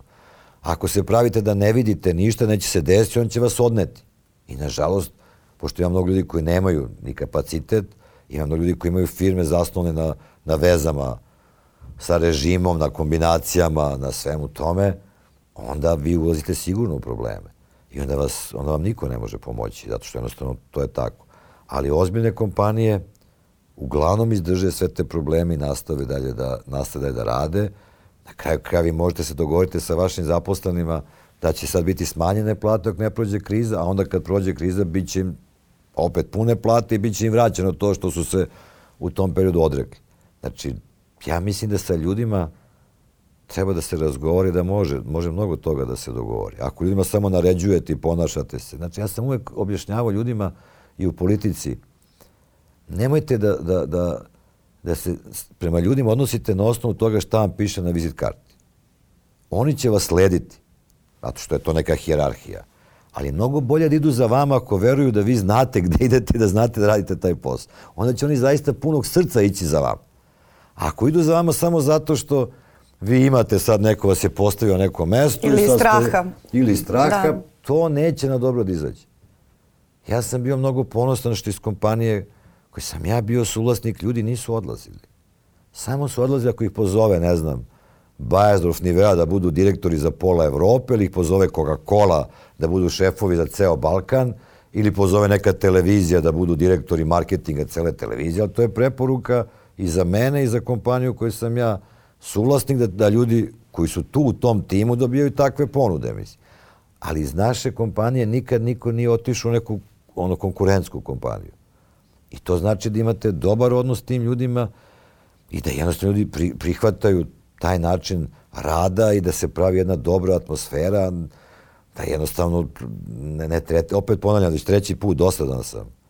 Speaker 2: Ako se pravite da ne vidite ništa, neće se desiti, on će vas odneti. I nažalost, pošto ima mnogo ljudi koji nemaju ni kapacitet, ima mnogo ljudi koji imaju firme zasnovane na, na vezama sa režimom, na kombinacijama, na svemu tome, onda vi ulazite sigurno u probleme. I onda, vas, onda vam niko ne može pomoći, zato što jednostavno to je tako. Ali ozbiljne kompanije uglavnom izdrže sve te probleme i nastave dalje da, nastave dalje da rade. Na kraju kraja vi možete se dogovoriti sa vašim zaposlenima da će sad biti smanjene plate dok ne prođe kriza, a onda kad prođe kriza bit će im opet pune plate i bit će im vraćeno to što su se u tom periodu odrekli. Znači, ja mislim da sa ljudima treba da se razgovori da može, može mnogo toga da se dogovori. Ako ljudima samo naređujete i ponašate se. Znači, ja sam uvek objašnjavao ljudima i u politici, nemojte da, da, da, da se prema ljudima odnosite na osnovu toga šta vam piše na vizit karti. Oni će vas slediti, zato što je to neka hjerarhija. Ali mnogo bolje da idu za vama ako veruju da vi znate gde idete i da znate da radite taj posao. Onda će oni zaista punog srca ići za vama. Ako idu za vama samo zato što vi imate sad neko vas je postavio na neko mesto.
Speaker 1: Ili straha. Ste,
Speaker 2: ili straha, da. to neće na dobro da izađe. Ja sam bio mnogo ponosan što iz kompanije koji sam ja bio suvlasnik, ljudi nisu odlazili. Samo su odlazili ako ih pozove, ne znam, Bajazdorf Nivea da budu direktori za pola Evrope ili ih pozove Coca-Cola da budu šefovi za ceo Balkan ili pozove neka televizija da budu direktori marketinga cele televizije, ali to je preporuka i za mene i za kompaniju koju sam ja suvlasnik da, da ljudi koji su tu u tom timu dobijaju takve ponude, mislim. Ali iz naše kompanije nikad niko nije otišao u neku ono konkurentsku kompaniju. I to znači da imate dobar odnos s tim ljudima i da jednostavno ljudi pri, prihvataju taj način rada i da se pravi jedna dobra atmosfera, da jednostavno ne, ne trete, opet ponavljam, već treći put dosadan sam.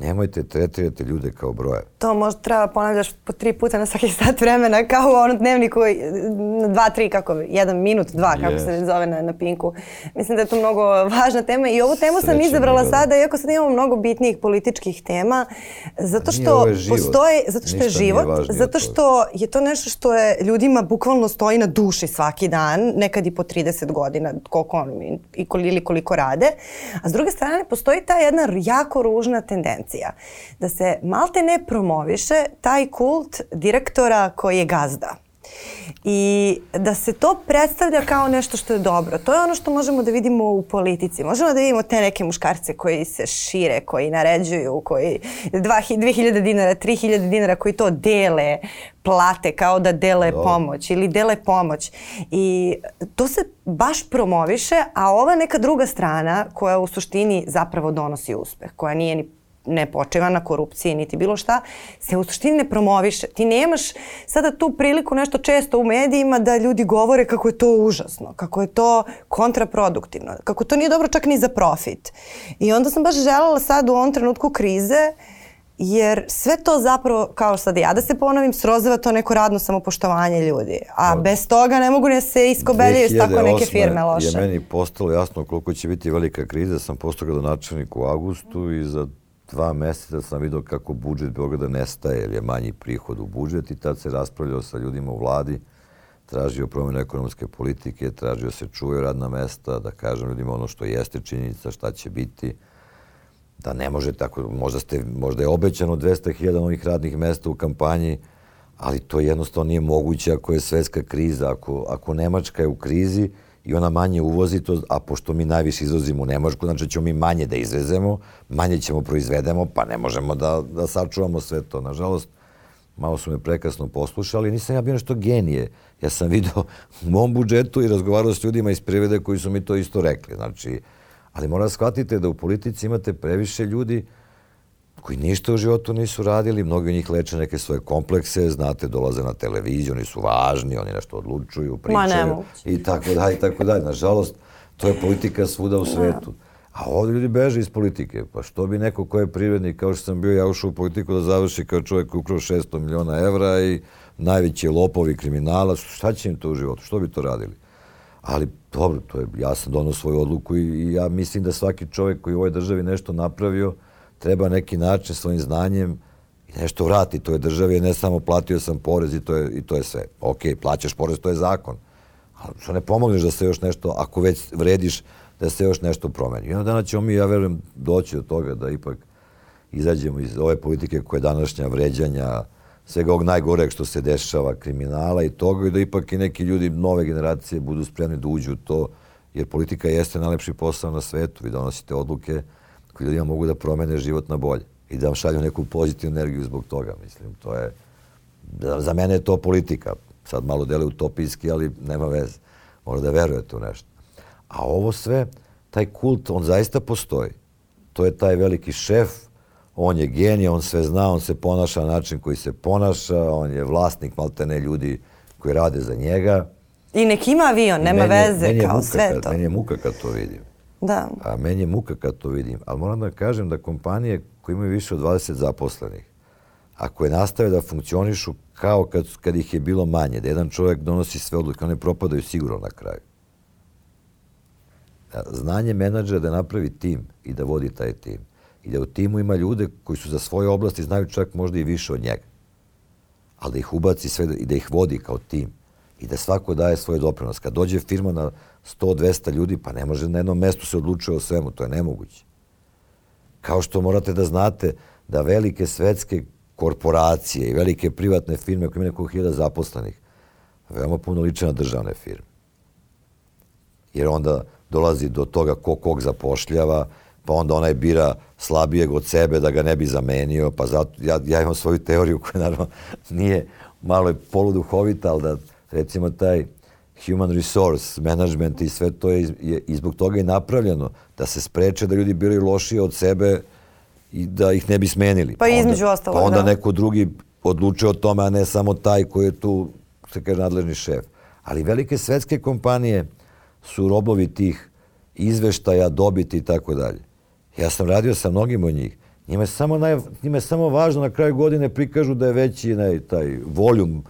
Speaker 2: Nemojte tretirati ljude kao broje.
Speaker 1: To možda treba ponavljaš po tri puta na svaki sat vremena kao u onom dnevniku dva, tri, kako, jedan minut, dva, kako yes. se ne zove na, na Pinku. Mislim da je to mnogo važna tema i ovu temu Srećem sam izabrala sada, iako sad imamo mnogo bitnijih političkih tema, zato što postoje, zato što Ništa je život, zato što je to nešto što je ljudima bukvalno stoji na duši svaki dan, nekad i po 30 godina, koliko oni i ili koliko rade. A s druge strane, postoji ta jedna jako ružna tendencija da se malte ne promoviše taj kult direktora koji je gazda. I da se to predstavlja kao nešto što je dobro. To je ono što možemo da vidimo u politici. Možemo da vidimo te neke muškarce koji se šire, koji naređuju, koji 2000 dinara, 3000 dinara, koji to dele plate kao da dele Do. pomoć ili dele pomoć. I to se baš promoviše, a ova neka druga strana koja u suštini zapravo donosi uspeh, koja nije ni ne počiva na korupciji niti bilo šta, se u suštini ne promoviše. Ti nemaš sada tu priliku nešto često u medijima da ljudi govore kako je to užasno, kako je to kontraproduktivno, kako to nije dobro čak ni za profit. I onda sam baš želela sad u ovom trenutku krize jer sve to zapravo, kao sad ja da se ponovim, srozava to neko radno samopoštovanje ljudi. A Od, bez toga ne mogu ne se iskobeljaju s tako neke firme loše.
Speaker 2: je meni postalo jasno koliko će biti velika kriza. Sam postao gradonačelnik u augustu i za dva meseca sam vidio kako budžet Beograda nestaje, jer je manji prihod u budžet i tad se raspravljao sa ljudima u vladi, tražio promjenu ekonomske politike, tražio se čuje radna mesta, da kažem ljudima ono što jeste činjenica, šta će biti, da ne može tako, možda, ste, možda je obećano 200.000 novih radnih mesta u kampanji, ali to jednostavno nije moguće ako je svetska kriza, ako, ako Nemačka je u krizi, i ona manje uvozi to, a pošto mi najviše izvozimo u Nemačku, znači ćemo mi manje da izvezemo, manje ćemo proizvedemo, pa ne možemo da, da sačuvamo sve to. Nažalost, malo su me prekasno poslušali, nisam ja bio nešto genije. Ja sam video u mom budžetu i razgovarao s ljudima iz privrede koji su mi to isto rekli. Znači, ali mora shvatite da u politici imate previše ljudi koji ništa u životu nisu radili, mnogi od njih leče neke svoje komplekse, znate, dolaze na televiziju, oni su važni, oni nešto odlučuju, pričaju i tako dalje, i tako dalje. Nažalost, to je politika svuda u svetu. A ovdje ljudi beže iz politike. Pa što bi neko ko je privrednik, kao što sam bio, ja ušao u politiku da završi kao čovjek koji ukrao 600 miliona evra i najveći lopovi kriminala, šta će im to u životu? Što bi to radili? Ali dobro, to je, ja sam donao svoju odluku i, i ja mislim da svaki čovjek koji u ovoj državi nešto napravio, treba neki način svojim znanjem nešto vrati toj državi, ne samo platio sam porez i to je, i to je sve. Ok, plaćaš porez, to je zakon. Ali što ne pomogneš da se još nešto, ako već vrediš, da se još nešto promeni. Onda dana ćemo mi, ja verujem, doći do toga da ipak izađemo iz ove politike koje je današnja vređanja, svega ovog najgoreg što se dešava, kriminala i toga i da ipak i neki ljudi nove generacije budu spremni da uđu u to, jer politika jeste najlepši posao na svetu. Vi donosite odluke koji ljudima mogu da promene život na bolje i da vam šalju neku pozitivnu energiju zbog toga. Mislim, to je, za mene je to politika. Sad malo dele utopijski, ali nema veze. Mora da verujete u nešto. A ovo sve, taj kult, on zaista postoji. To je taj veliki šef, on je genij, on sve zna, on se ponaša na način koji se ponaša, on je vlasnik maltene ljudi koji rade za njega.
Speaker 1: I nek ima avion, nema meni, veze, meni kao sve
Speaker 2: kad,
Speaker 1: to.
Speaker 2: Meni je muka kad to vidim.
Speaker 1: Da.
Speaker 2: A meni je muka kad to vidim. Ali moram da kažem da kompanije koje imaju više od 20 zaposlenih, ako je nastave da funkcionišu kao kad, kad ih je bilo manje, da jedan čovjek donosi sve odluke, one propadaju sigurno na kraju. Znanje menadžera da napravi tim i da vodi taj tim. I da u timu ima ljude koji su za svoje oblasti znaju čak možda i više od njega. Ali da ih ubaci sve i da ih vodi kao tim i da svako daje svoj doprinos. Kad dođe firma na 100-200 ljudi, pa ne može na jednom mestu se odlučuje o svemu, to je nemoguće. Kao što morate da znate da velike svetske korporacije i velike privatne firme koje imaju nekog hiljada zaposlenih, veoma puno liče na državne firme. Jer onda dolazi do toga ko kog zapošljava, pa onda onaj bira slabijeg od sebe da ga ne bi zamenio, pa zato, ja, ja imam svoju teoriju koja naravno nije malo je poluduhovita, ali da recimo taj human resource management i sve to je, je i zbog toga i napravljeno da se spreče da ljudi biraju lošije od sebe i da ih ne bi smenili.
Speaker 1: Pa, pa između ostalo,
Speaker 2: Pa onda da. neko drugi odlučuje o tome, a ne samo taj koji je tu, se kaže, nadležni šef. Ali velike svetske kompanije su robovi tih izveštaja, dobiti i tako dalje. Ja sam radio sa mnogim od njih. Njima je samo, naj, njima je samo važno na kraju godine prikažu da je veći ne, taj voljum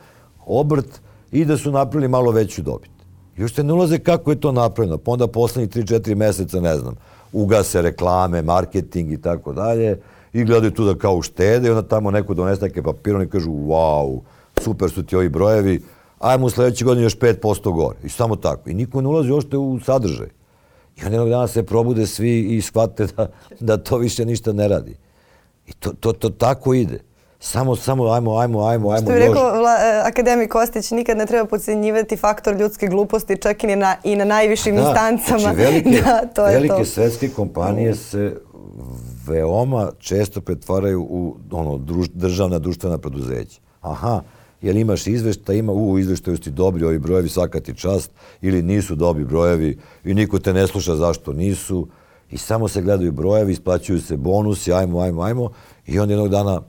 Speaker 2: obrt i da su napravili malo veću dobit. Još te ne ulaze kako je to napravljeno. Pa onda poslednjih 3-4 meseca, ne znam, ugase reklame, marketing i tako dalje i gledaju tu da kao uštede i onda tamo neko donese neke papire i kažu wow, super su ti ovi brojevi, ajmo u sledećeg godine još 5% gore. I samo tako. I niko ne ulazi ošte u sadržaj. I onda jednog dana se probude svi i shvate da, da to više ništa ne radi. I to, to, to tako ide. Samo, samo, ajmo, ajmo, ajmo, ajmo.
Speaker 1: Što bi rekao vla, e, akademik Kostić, nikad ne treba podcenjivati faktor ljudske gluposti čak i na, i na najvišim da, instancama.
Speaker 2: Znači velike, da, to velike je to. svetske kompanije se veoma često pretvaraju u ono, druž, državna društvena preduzeća. Aha, jel imaš izvešta, ima u izveštaju dobri ovi brojevi, svaka ti čast, ili nisu dobri brojevi i niko te ne sluša zašto nisu i samo se gledaju brojevi, isplaćuju se bonusi, ajmo, ajmo, ajmo i onda jednog dana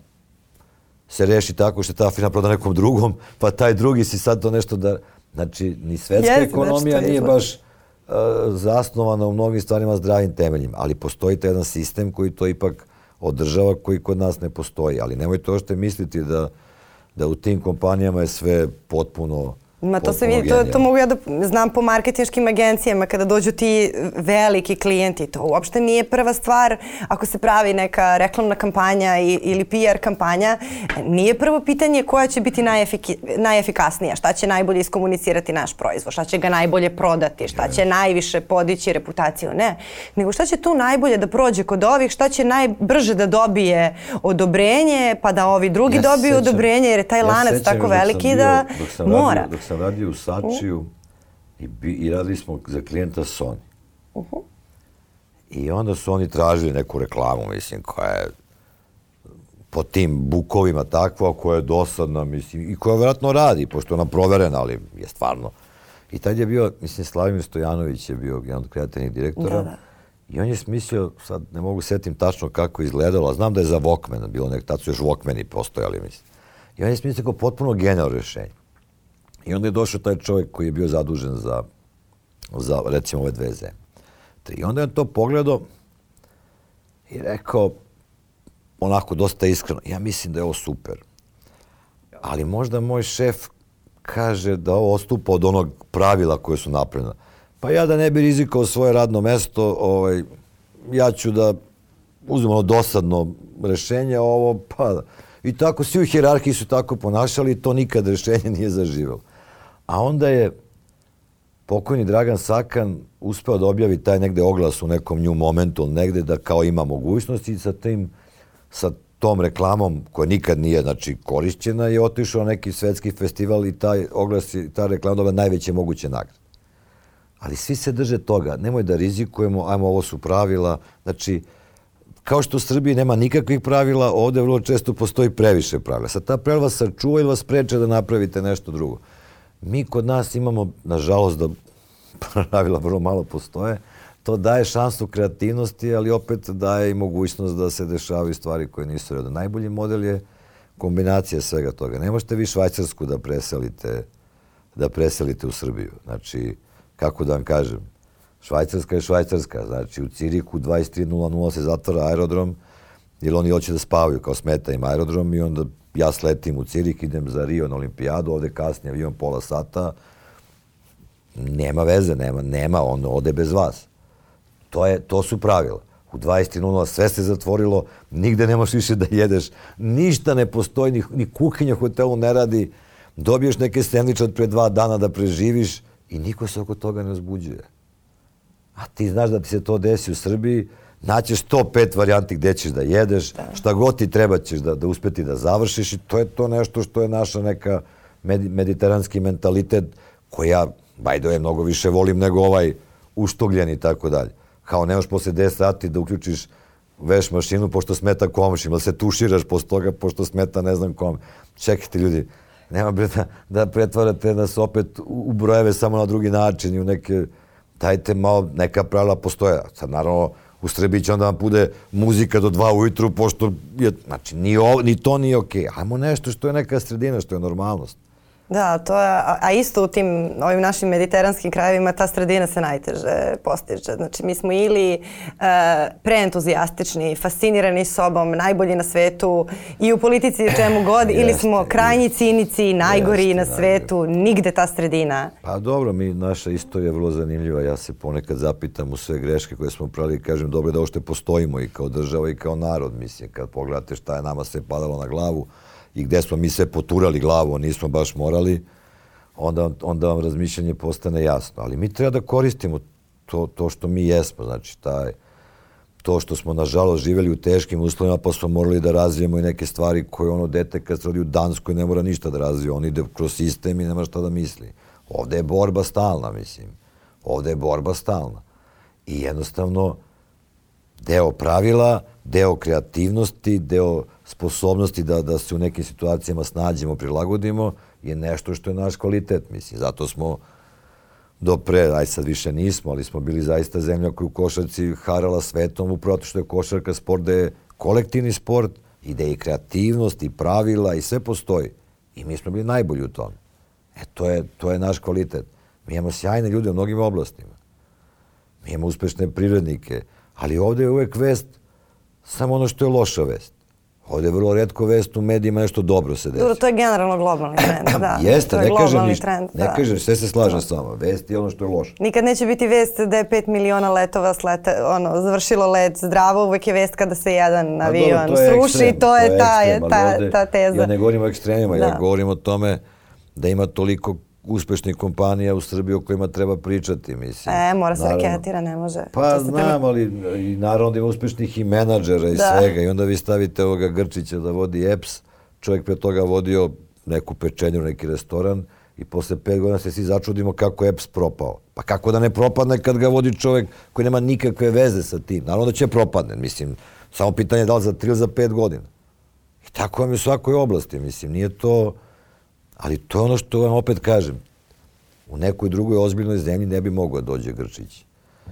Speaker 2: se reši tako što ta firma proda nekom drugom, pa taj drugi si sad to nešto da... Znači, ni svetska Jeste, ekonomija nije baš uh, zasnovana u mnogim stvarima zdravim temeljima, ali postoji taj jedan sistem koji to ipak održava, koji kod nas ne postoji. Ali nemojte ošte misliti da, da u tim kompanijama je sve potpuno
Speaker 1: Ma to se vidi, to, to mogu ja da znam po marketinškim agencijama kada dođu ti veliki klijenti. To uopšte nije prva stvar ako se pravi neka reklamna kampanja i, ili PR kampanja. Nije prvo pitanje koja će biti najefiki, najefikasnija, šta će najbolje iskomunicirati naš proizvod, šta će ga najbolje prodati, šta će najviše podići reputaciju. Ne, nego šta će tu najbolje da prođe kod ovih, šta će najbrže da dobije odobrenje, pa da ovi drugi ja dobiju sećam, odobrenje, jer je taj ja lanac tako veliki bio, da mora.
Speaker 2: Radio, sam radio u Sačiju uh -huh. i, i radili smo za klijenta Sony. Uh -huh. I onda su oni tražili neku reklamu, mislim, koja je po tim bukovima takva, koja je dosadna, mislim, i koja vjerojatno radi, pošto je ona proverena, ali je stvarno. I tad je bio, mislim, Slavimir Stojanović je bio jedan od kreativnih direktora. Da, da. I on je smislio, sad ne mogu setim tačno kako je izgledalo, a znam da je za Walkmana bilo, nek, tad su još Walkmani postojali, mislim. I on je smislio kao potpuno genijalno rešenje. I onda je došao taj čovjek koji je bio zadužen za, za recimo ove dve zemlje. I onda je to pogledao i rekao, onako dosta iskreno, ja mislim da je ovo super. Ali možda moj šef kaže da ovo ostupa od onog pravila koje su napravljena. Pa ja da ne bi rizikao svoje radno mesto, ovaj, ja ću da uzmem ono dosadno rešenje, ovo pa... I tako, svi u hjerarhiji su tako ponašali i to nikad rešenje nije zaživelo. A onda je pokojni Dragan Sakan uspeo da objavi taj negde oglas u nekom nju momentu, negde da kao ima mogućnosti sa tim, sa tom reklamom koja nikad nije znači, korišćena je otišao na neki svetski festival i taj oglas i ta reklama dobila najveće moguće nagrade. Ali svi se drže toga. Nemoj da rizikujemo, ajmo, ovo su pravila. Znači, kao što u Srbiji nema nikakvih pravila, ovde vrlo često postoji previše pravila. Sad ta pravila sačuva ili vas preče da napravite nešto drugo. Mi kod nas imamo, nažalost, da pravila vrlo malo postoje, to daje šansu kreativnosti, ali opet daje i mogućnost da se dešavaju stvari koje nisu redne. Najbolji model je kombinacija svega toga. Ne možete vi Švajcarsku da preselite, da preselite u Srbiju. Znači, kako da vam kažem, Švajcarska je Švajcarska. Znači, u Ciriku 23.00 se zatvara aerodrom, jer oni hoće da spavaju, kao smeta im aerodrom i onda ja sletim u Cirik, idem za Rio na olimpijadu, ovde kasnije avion pola sata, nema veze, nema, nema, on ode bez vas. To, je, to su pravila. U 23.00 sve se zatvorilo, nigde nemaš više da jedeš, ništa ne postoji, ni, ni kuhinja u hotelu ne radi, dobiješ neke sendviče od pre dva dana da preživiš i niko se oko toga ne uzbuđuje. A ti znaš da ti se to desi u Srbiji, naćeš 105 varijanti gde ćeš da jedeš, da. šta god ti treba ćeš da, da uspeti da završiš i to je to nešto što je naša neka med, mediteranski mentalitet koji ja, the way, mnogo više volim nego ovaj uštogljen i tako dalje. Kao nemaš posle 10 sati da uključiš veš mašinu pošto smeta komšima, da se tuširaš posle toga pošto smeta ne znam kome. Čekajte ljudi, nema bre da, da pretvarate nas opet u brojeve samo na drugi način i u neke, dajte malo, neka pravila postoje. Sad naravno, u Srbiji će onda vam bude muzika do dva ujutru, pošto je, znači, ni, o, ni to nije okej. Okay. Ajmo nešto što je neka sredina, što je normalnost.
Speaker 1: Da, to je, a, isto u tim ovim našim mediteranskim krajevima ta sredina se najteže postiže. Znači mi smo ili uh, preentuzijastični, fascinirani sobom, najbolji na svetu i u politici čemu god, ili
Speaker 2: Jeste,
Speaker 1: smo krajnji cinici, najgori
Speaker 2: Jeste,
Speaker 1: na svetu, nigde ta sredina.
Speaker 2: Pa dobro, mi, naša istorija je vrlo zanimljiva. Ja se ponekad zapitam u sve greške koje smo pravili kažem dobro da uopšte postojimo i kao država i kao narod. Mislim, kad pogledate šta je nama sve padalo na glavu i gde smo mi sve poturali glavu, nismo baš morali, onda, onda vam razmišljanje postane jasno. Ali mi treba da koristimo to, to što mi jesmo. Znači, taj, to što smo nažalost živjeli u teškim uslovima pa smo morali da razvijemo i neke stvari koje ono dete kad se rodi u Danskoj ne mora ništa da razvije, on ide kroz sistem i nema šta da misli. Ovde je borba stalna, mislim. Ovde je borba stalna. I jednostavno deo pravila, deo kreativnosti, deo sposobnosti da, da se u nekim situacijama snađemo, prilagodimo, je nešto što je naš kvalitet, mislim. Zato smo do pre, aj sad više nismo, ali smo bili zaista zemlja koja u košarci harala svetom upravo što je košarka sport da je kolektivni sport i da je i kreativnost i pravila i sve postoji. I mi smo bili najbolji u tome. E, to je, to je naš kvalitet. Mi imamo sjajne ljude u mnogim oblastima. Mi imamo uspešne privrednike, ali ovde je uvek vest samo ono što je loša vest. Ovde je vrlo redko vest u medijima nešto dobro se desi.
Speaker 1: Dobro, to je generalno globalni trend, da.
Speaker 2: Jeste,
Speaker 1: to je
Speaker 2: ne kažem ništa.
Speaker 1: Trend,
Speaker 2: ne
Speaker 1: da.
Speaker 2: kažem, sve se slažem s vama. Vest je ono što je loše.
Speaker 1: Nikad neće biti vest da je 5 miliona letova slete, ono, završilo let zdravo, uvek je vest kada se jedan
Speaker 2: Pa
Speaker 1: avion
Speaker 2: dobro, to je
Speaker 1: sruši,
Speaker 2: ekstrem,
Speaker 1: to je, ta,
Speaker 2: ekstrem,
Speaker 1: ta,
Speaker 2: ovde
Speaker 1: ta teza.
Speaker 2: Ja ne govorim o ekstremima, ja
Speaker 1: Da.
Speaker 2: govorim o tome da ima toliko uspešnih kompanija u Srbiji o kojima treba pričati, mislim.
Speaker 1: E, mora se
Speaker 2: Naravno.
Speaker 1: reketira, ne može.
Speaker 2: Pa znam, ali i naravno da ima uspešnih i menadžera i
Speaker 1: Da.
Speaker 2: svega. I onda vi stavite ovoga Grčića da vodi EPS, čovjek pre toga vodio neku pečenju, neki restoran i posle pet godina se svi začudimo kako je EPS propao. Pa kako da ne propadne kad ga vodi čovjek koji nema nikakve veze sa tim? Naravno da će propadne, mislim, samo pitanje je da li za tri ili za pet godina. I tako vam je u svakoj oblasti, mislim, nije to... Ali to je ono što vam opet kažem. U nekoj drugoj ozbiljnoj zemlji ne bi mogao da dođe Grčić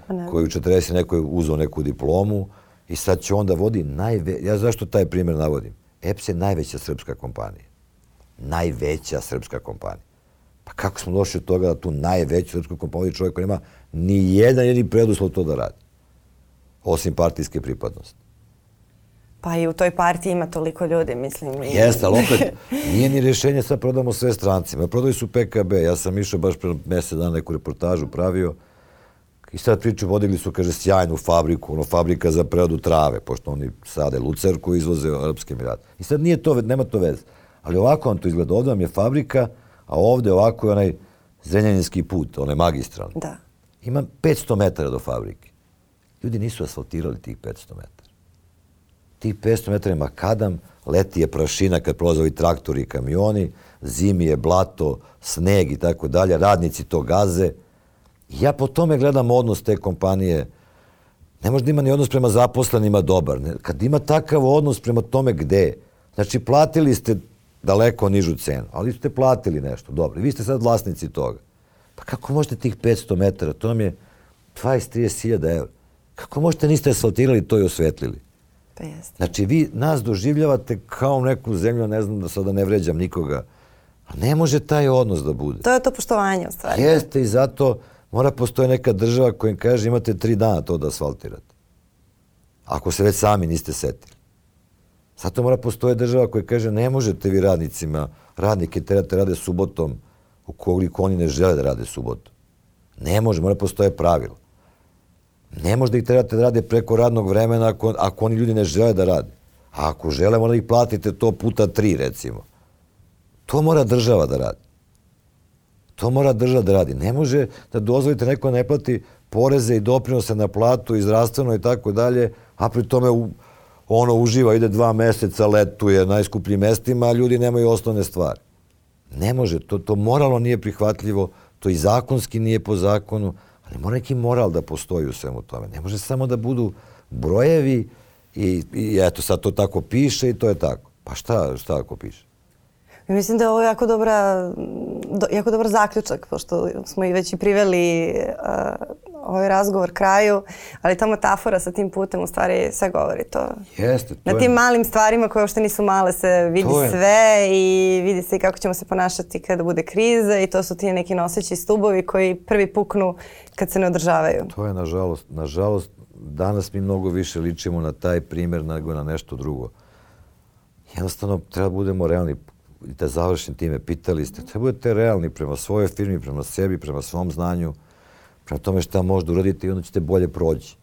Speaker 1: Pa ne.
Speaker 2: koji u 40 neko je uzeo neku diplomu i sad će onda vodi najve... Ja zašto taj primjer navodim? EPS je najveća srpska kompanija. Najveća srpska kompanija. Pa kako smo došli od toga da tu najveću srpsku kompaniju čovjek koji nema ni jedan jedini preduslov to da radi? Osim partijske pripadnosti.
Speaker 1: Pa i u toj partiji ima toliko ljudi, mislim.
Speaker 2: Jeste, ali opet nije ni rješenje sad prodamo sve strancima. Prodali su PKB. Ja sam išao baš pre mjesec dana neku reportažu pravio i sad priču vodili su, kaže, sjajnu fabriku, ono, fabrika za preradu trave, pošto oni sade lucerku i izvoze u Arabske Emirate. I sad nije to, nema to veze. Ali ovako vam to izgleda. Ovdje vam je fabrika, a ovdje ovako je onaj Zrenjaninski put, onaj magistralni.
Speaker 1: Da.
Speaker 2: Ima 500 metara do fabrike. Ljudi nisu asfaltirali tih 500 metara. Tih 500 metara je makadam, leti je prašina kad prolaze ovi traktori i kamioni, zimi je blato, sneg i tako dalje, radnici to gaze. Ja po tome gledam odnos te kompanije. Ne može da ima ni odnos prema zaposlenima dobar. Kad ima takav odnos prema tome gde, znači platili ste daleko nižu cenu, ali ste platili nešto, dobro. Vi ste sad vlasnici toga. Pa kako možete tih 500 metara, to vam je 20-30 hiljada evra. Kako možete niste asfaltirali to i osvetlili?
Speaker 1: Pa jeste.
Speaker 2: Znači, vi nas doživljavate kao neku zemlju, ne znam da sada ne vređam nikoga, a ne može taj odnos da bude.
Speaker 1: To je to poštovanje u stvari.
Speaker 2: Jeste i zato mora postoje neka država koja im kaže imate tri dana to da asfaltirate. Ako se već sami niste setili. Zato mora postoje država koja kaže ne možete vi radnicima, radnike terate rade subotom ukoliko oni ne žele da rade subotom. Ne može, mora postoje pravilo. Ne može da ih terate da rade preko radnog vremena ako, ako oni ljudi ne žele da rade. A ako žele, mora da ih platite to puta tri, recimo. To mora država da radi. To mora država da radi. Ne može da dozvolite neko ne plati poreze i doprinose na platu i zdravstveno i tako dalje, a pri tome u, ono uživa, ide dva meseca, letuje najskupljim mestima, a ljudi nemaju osnovne stvari. Ne može, to, to moralno nije prihvatljivo, to i zakonski nije po zakonu, ali mora neki moral da postoji u svemu tome. Ne može samo da budu brojevi i, i eto sad to tako piše i to je tako. Pa šta, šta ako piše?
Speaker 1: Mislim da je ovo jako dobra, do, jako dobar zaključak, pošto smo i već i priveli uh, ovaj razgovor kraju, ali ta metafora sa tim putem u stvari sve govori to.
Speaker 2: Jeste, to
Speaker 1: Na
Speaker 2: je-
Speaker 1: tim malim stvarima koje uopšte nisu male se vidi
Speaker 2: To je-
Speaker 1: sve i vidi se i kako ćemo se ponašati kada bude kriza i to su ti neki noseći stubovi koji prvi puknu kad se ne održavaju.
Speaker 2: To je nažalost, nažalost, danas mi mnogo više ličimo na taj primjer nego na nešto drugo. Jednostavno, treba da budemo realni. I da završim time, pitali ste, treba budete realni prema svojoj firmi, prema sebi, prema svom znanju, prema tome šta možda uradite i onda ćete bolje proći.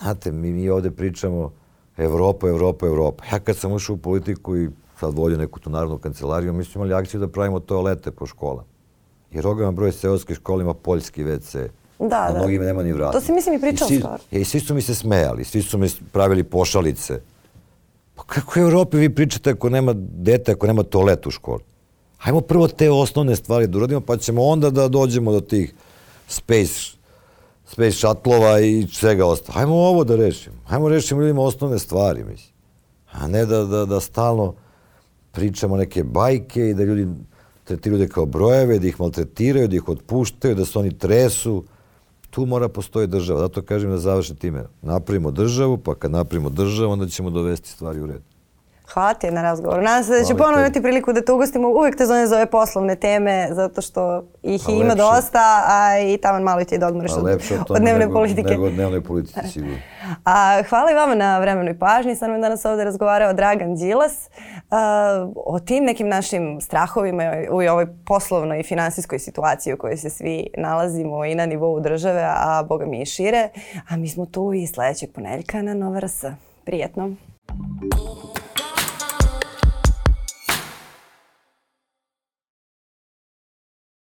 Speaker 2: Znate, mi, mi ovde pričamo Evropa, Evropa, Evropa. Ja kad sam ušao u politiku i sad vodio neku tu narodnu kancelariju, mi smo imali akciju da pravimo toalete po školama. Jer ogroman broj seoskih škola ima poljski WC.
Speaker 1: Da,
Speaker 2: a
Speaker 1: da.
Speaker 2: mnogima nema ni vrata.
Speaker 1: To si, mislim, i pričao
Speaker 2: svi,
Speaker 1: skoro.
Speaker 2: I svi su mi se smejali, svi su mi pravili pošalice. Pa kako u Evropi vi pričate ako nema dete, ako nema toalet u školi? Hajmo prvo te osnovne stvari da uradimo, pa ćemo onda da dođemo do tih space, space šatlova i svega ostalo. Hajmo ovo da rešimo. Hajmo rešimo ljudima osnovne stvari, mislim. A ne da, da, da stalno pričamo neke bajke i da ljudi tretiraju ljude kao brojeve, da ih maltretiraju, da ih otpuštaju, da se oni tresu. Tu mora postoji država. Zato kažem da završim time. Napravimo državu, pa kad napravimo državu, onda ćemo dovesti stvari u red.
Speaker 1: Hvala ti na razgovoru. Nadam se da
Speaker 2: Hvala
Speaker 1: ponovno imati priliku da te ugostimo. Uvijek te zove za ove poslovne teme, zato što ih i ima
Speaker 2: lepše.
Speaker 1: dosta, a i taman malo i ti da odmoriš
Speaker 2: A
Speaker 1: od,
Speaker 2: od
Speaker 1: dnevne
Speaker 2: nego,
Speaker 1: politike.
Speaker 2: nego od dnevne politike, sigurno.
Speaker 1: A, hvala i vama na vremenu i pažnji. Sa nam danas ovde razgovarao Dragan Đilas a, o tim nekim našim strahovima u ovoj poslovnoj i finansijskoj situaciji u kojoj se svi nalazimo i na nivou države, a boga mi i šire. A mi smo tu i sledećeg ponedeljka na Nova RS. Prijetno.